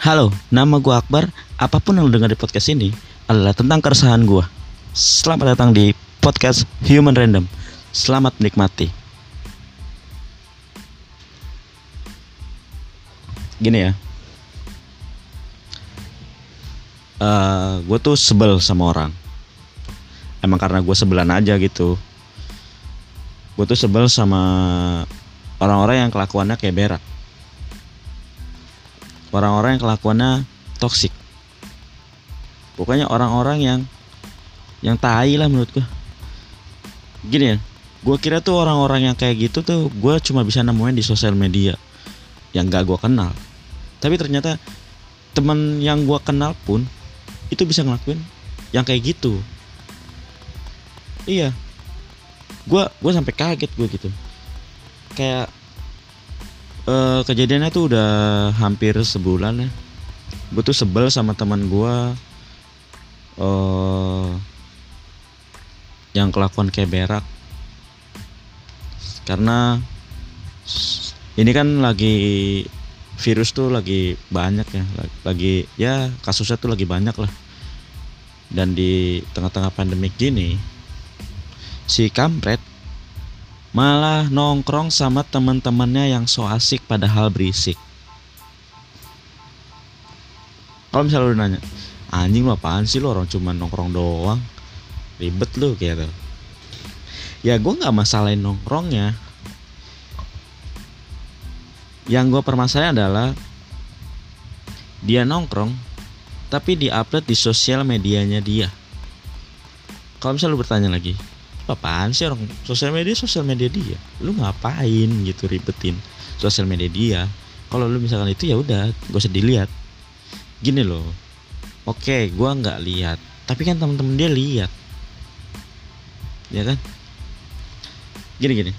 Halo, nama gue Akbar. Apa pun yang lu dengar di podcast ini adalah tentang keresahan gue. Selamat datang di podcast Human Random. Selamat menikmati. Gini ya. Eh, gue tuh sebel sama orang. Emang karena gue sebelan aja gitu. Gue tuh sebel sama orang-orang yang kelakuannya kayak berak orang-orang yang kelakuannya toksik pokoknya orang-orang yang yang tai lah menurut gue gini ya gue kira tuh orang-orang yang kayak gitu tuh gue cuma bisa nemuin di sosial media yang gak gue kenal. Tapi ternyata teman yang gue kenal pun itu bisa ngelakuin yang kayak gitu. Iya. Gue gue sampai kaget gue gitu. Kayak Eh, kejadiannya tuh udah hampir sebulan ya. Gue tuh sebel sama teman gue uh, yang kelakuan kayak berak. Karena ini kan lagi virus tuh lagi banyak ya lagi ya kasusnya tuh lagi banyak lah. Dan di tengah-tengah pandemik gini si kampret malah nongkrong sama teman-temannya yang so asik padahal berisik. Kalau misalnya lu nanya, anjing lu apaan sih lu orang cuma nongkrong doang, ribet lu gitu. Ya gue nggak masalahin nongkrongnya. Yang gue permasalahin adalah dia nongkrong, tapi diupload di sosial medianya dia. Kalau misalnya lu bertanya lagi, apaan sih orang sosial media sosial media dia? Lu ngapain gitu ribetin sosial media dia? Kalau lu misalkan itu ya udah gak usah dilihat. Gini loh. Oke gua nggak lihat tapi kan temen-temen dia lihat. Ya kan? Gini gini.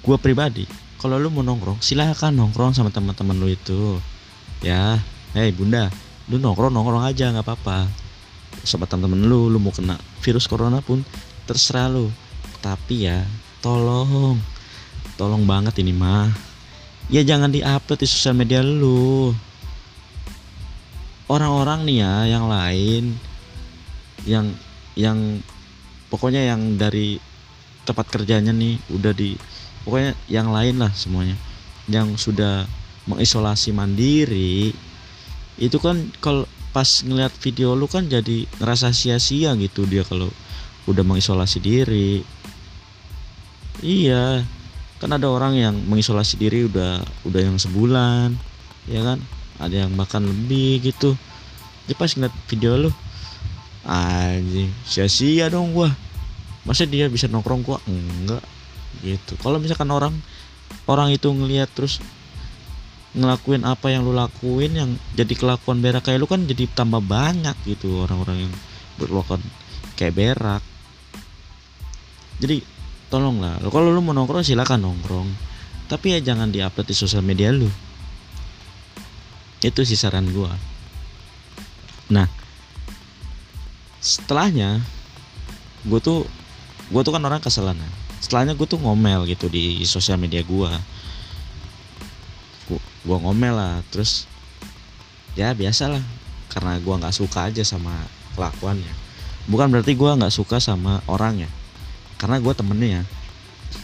Gua pribadi kalau lu mau nongkrong silahkan nongkrong sama teman-teman lu itu. Ya. Hei bunda lu nongkrong nongkrong aja nggak apa-apa. Sama temen-temen lu lu mau kena virus corona pun terserah lu. Tapi ya tolong. Tolong banget ini mah. Ya jangan diupload di sosial media lu. Orang-orang nih ya yang lain yang yang pokoknya yang dari tempat kerjanya nih udah di pokoknya yang lain lah semuanya. Yang sudah mengisolasi mandiri itu kan kalau pas ngeliat video lu kan jadi ngerasa sia-sia gitu dia kalau udah mengisolasi diri. Iya kan ada orang yang mengisolasi diri udah udah yang sebulan ya kan? Ada yang bahkan lebih gitu. Dia pas ngeliat video lu anjing sia-sia dong gua. Masa dia bisa nongkrong gua? Enggak gitu. Kalau misalkan orang orang itu ngeliat terus ngelakuin apa yang lu lakuin yang jadi kelakuan berak kayak lu kan jadi tambah banyak gitu orang-orang yang berlakuan kayak berak jadi tolonglah. Kalau lu mau nongkrong silakan nongkrong. Tapi ya jangan diupload di sosial media lu itu sih saran gua. Nah setelahnya gue tuh gue tuh kan orang keselan setelahnya gue tuh ngomel gitu di sosial media gue gue ngomel lah terus ya biasalah. Karena gue nggak suka aja sama kelakuannya. Bukan berarti gue nggak suka sama orangnya karena gue temennya ya.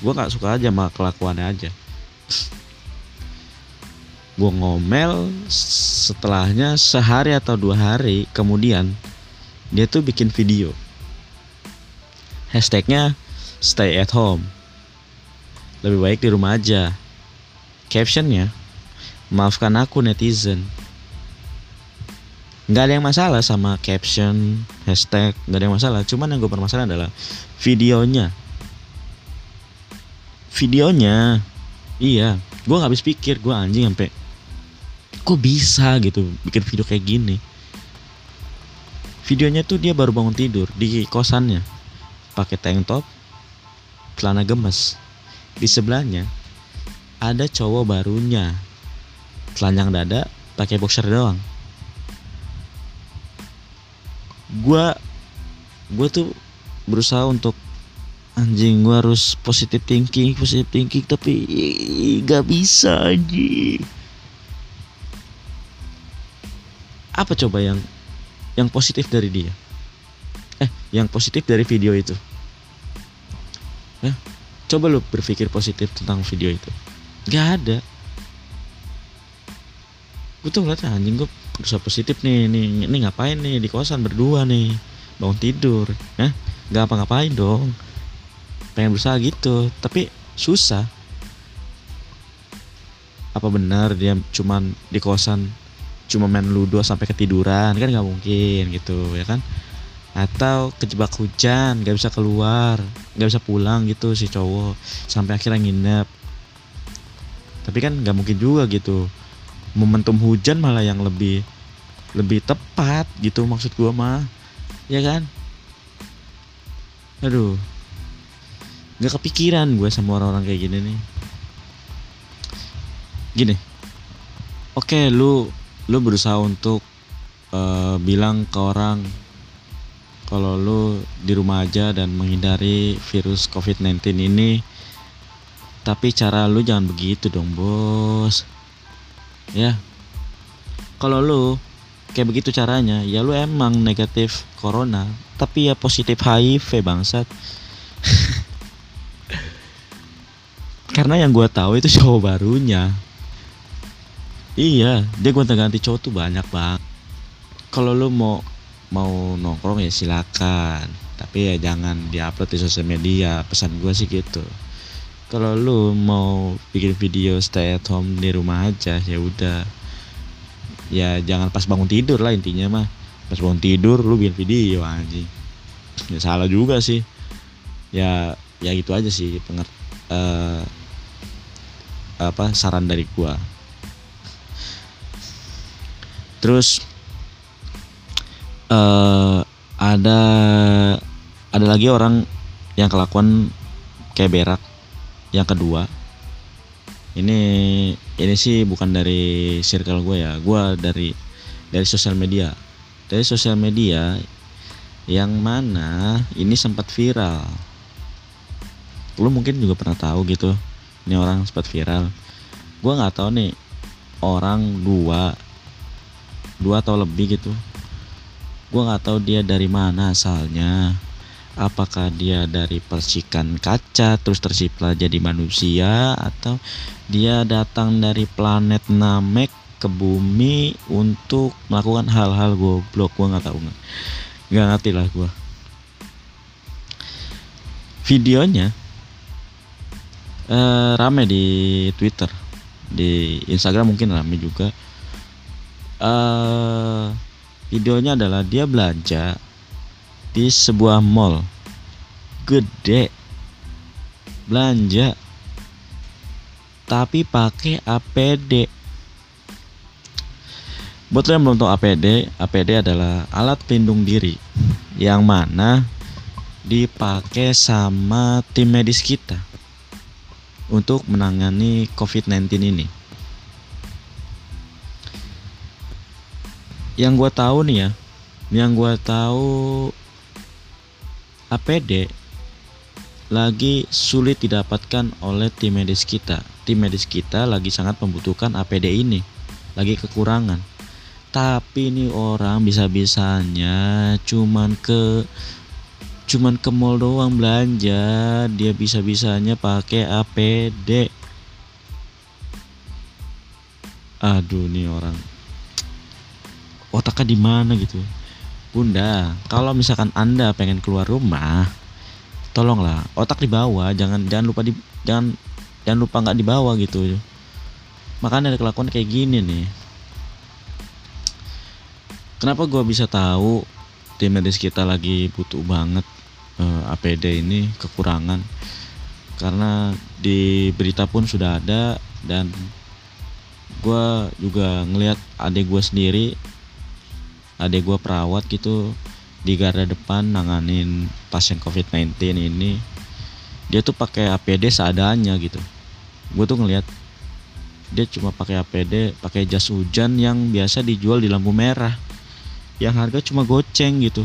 Gue nggak suka aja sama kelakuannya aja. Gue ngomel setelahnya sehari atau dua hari kemudian dia tuh bikin video. Hashtagnya stay at home. Lebih baik di rumah aja. Captionnya maafkan aku netizen nggak ada yang masalah sama caption hashtag nggak ada yang masalah. Cuman yang gue permasalahan adalah videonya. Videonya iya. Gue nggak habis pikir gue anjing sampai kok bisa gitu bikin video kayak gini? Videonya tuh dia baru bangun tidur di kosannya. Pakai tank top celana gemes. Di sebelahnya ada cowok barunya. Telanjang dada pakai boxer doang gue gue tuh berusaha untuk anjing gue harus positif thinking positif thinking tapi gak bisa anjing. Apa coba yang yang positif dari dia? Eh yang positif dari video itu? Eh, coba lu berpikir positif tentang video itu. Nggak ada. Gue tuh ngeliatnya anjing gue berusaha positif nih nih ini ngapain nih? Di kosan berdua nih. Bangun tidur eh nggak apa-ngapain dong. Pengen berusaha gitu tapi susah. Apa benar dia cuman di kosan cuma main ludo sampai ketiduran? Kan nggak mungkin gitu ya kan? Atau kejebak hujan nggak bisa keluar nggak bisa pulang gitu si cowok. Sampai akhirnya nginep. Tapi kan nggak mungkin juga gitu momentum hujan malah yang lebih lebih tepat gitu maksud gua mah. Ya kan? Aduh. Nggak kepikiran gue sama orang-orang kayak gini nih. Gini. Oke okay, lu lu berusaha untuk uh, bilang ke orang kalau lu di rumah aja dan menghindari virus covid-19 ini. Tapi cara lu jangan begitu dong bos ya. Kalau lu kayak begitu caranya ya lu emang negatif corona tapi ya positif HIV bangsat. Karena yang gue tahu itu cowok barunya. Iya dia gonta ganti cowok tuh banyak bang kalau lu mau mau nongkrong ya silakan. Tapi ya jangan diupload di sosial media pesan gue sih gitu kalau lu mau bikin video stay at home di rumah aja ya udah. Ya jangan pas bangun tidur lah intinya mah. Pas bangun tidur lu bikin video anjing. Ya salah juga sih. Ya ya gitu aja sih penger uh, apa saran dari gua. Terus uh, ada ada lagi orang yang kelakuan kayak berak yang kedua ini ini sih bukan dari circle gue ya. Gue dari dari sosial media. Dari sosial media yang mana ini sempat viral. Lu mungkin juga pernah tahu gitu ini orang sempat viral. Gue nggak tahu nih orang dua dua atau lebih gitu. Gue nggak tahu dia dari mana asalnya apakah dia dari percikan kaca terus tercipta jadi manusia? Atau dia datang dari planet Namek ke bumi untuk melakukan hal-hal goblok? Gue nggak tahu nggak. Nggak ngerti lah gue videonya uh, rame di Twitter di Instagram mungkin rame juga. Uh, videonya adalah dia belanja di sebuah mall. Gede. Belanja. Tapi pakai APD buat yang belum tahu APD APD adalah alat pelindung diri yang mana dipakai sama tim medis kita untuk menangani COVID-19 ini. Yang gue tahu nih ya, yang gue tahu APD lagi sulit didapatkan oleh tim medis kita. Tim medis kita lagi sangat membutuhkan APD ini, lagi kekurangan. Tapi ini orang bisa-bisanya cuman ke cuman ke mall doang belanja, dia bisa-bisanya pakai APD. Aduh nih orang otaknya di mana gitu Bunda, kalau misalkan Anda pengen keluar rumah, tolonglah otak dibawa, jangan jangan lupa di jangan jangan lupa nggak dibawa gitu. Makanya ada kelakuan kayak gini nih. Kenapa gue bisa tahu tim medis kita lagi butuh banget uh, eh, APD ini kekurangan? Karena di berita pun sudah ada dan gue juga ngelihat adik gue sendiri adik gue perawat gitu di garda depan nanganin pasien covid-19 ini. Dia tuh pakai APD seadanya gitu. Gue tuh ngeliat dia cuma pakai APD pakai jas hujan yang biasa dijual di lampu merah yang harga cuma goceng gitu.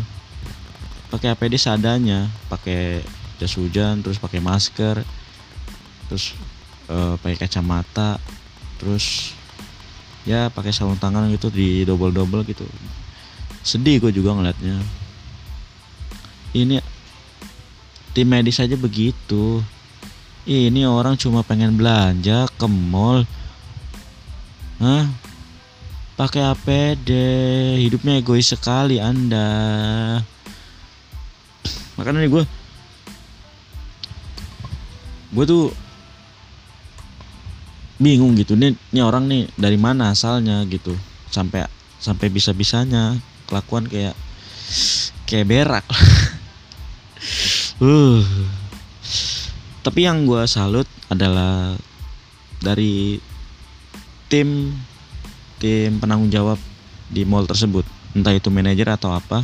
Pakai APD seadanya pakai jas hujan terus pakai masker terus uh, pakai kacamata terus ya pakai sarung tangan gitu di double double gitu sedih gue juga ngeliatnya. Ini tim medis aja begitu. Ini orang cuma pengen belanja ke mall. Hah? pakai APD hidupnya egois sekali anda. Makanya nih gue gue tuh bingung gitu. Nih ini orang nih dari mana asalnya gitu. Sampai sampai bisa bisanya kelakuan kayak kayak berak. Uh. Tapi yang gue salut adalah dari tim tim penanggung jawab di mall tersebut. Entah itu manajer atau apa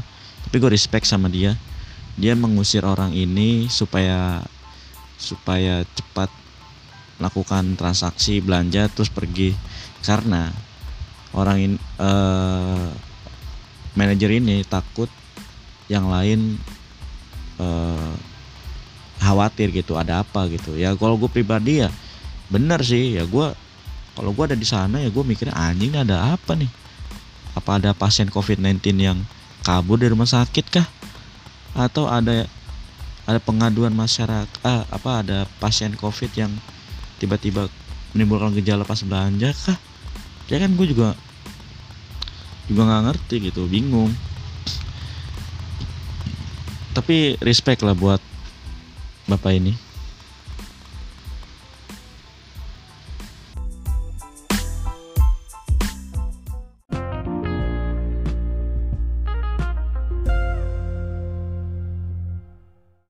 tapi gue respect sama dia. Dia mengusir orang ini supaya supaya cepat lakukan transaksi belanja terus pergi. Karena orang ini uh, manajer ini takut yang lain uh, khawatir gitu ada apa gitu. Ya kalau gue pribadi ya benar sih. Ya gue kalau gue ada di sana ya gue mikirnya anjing ada apa nih? Apa ada pasien covid-19 yang kabur dari rumah sakit kah? Atau ada ada pengaduan masyarakat ah, apa ada pasien covid yang tiba-tiba menimbulkan gejala pas belanja kah? Ya kan gue juga juga nggak ngerti gitu bingung. Tapi respect lah buat bapak ini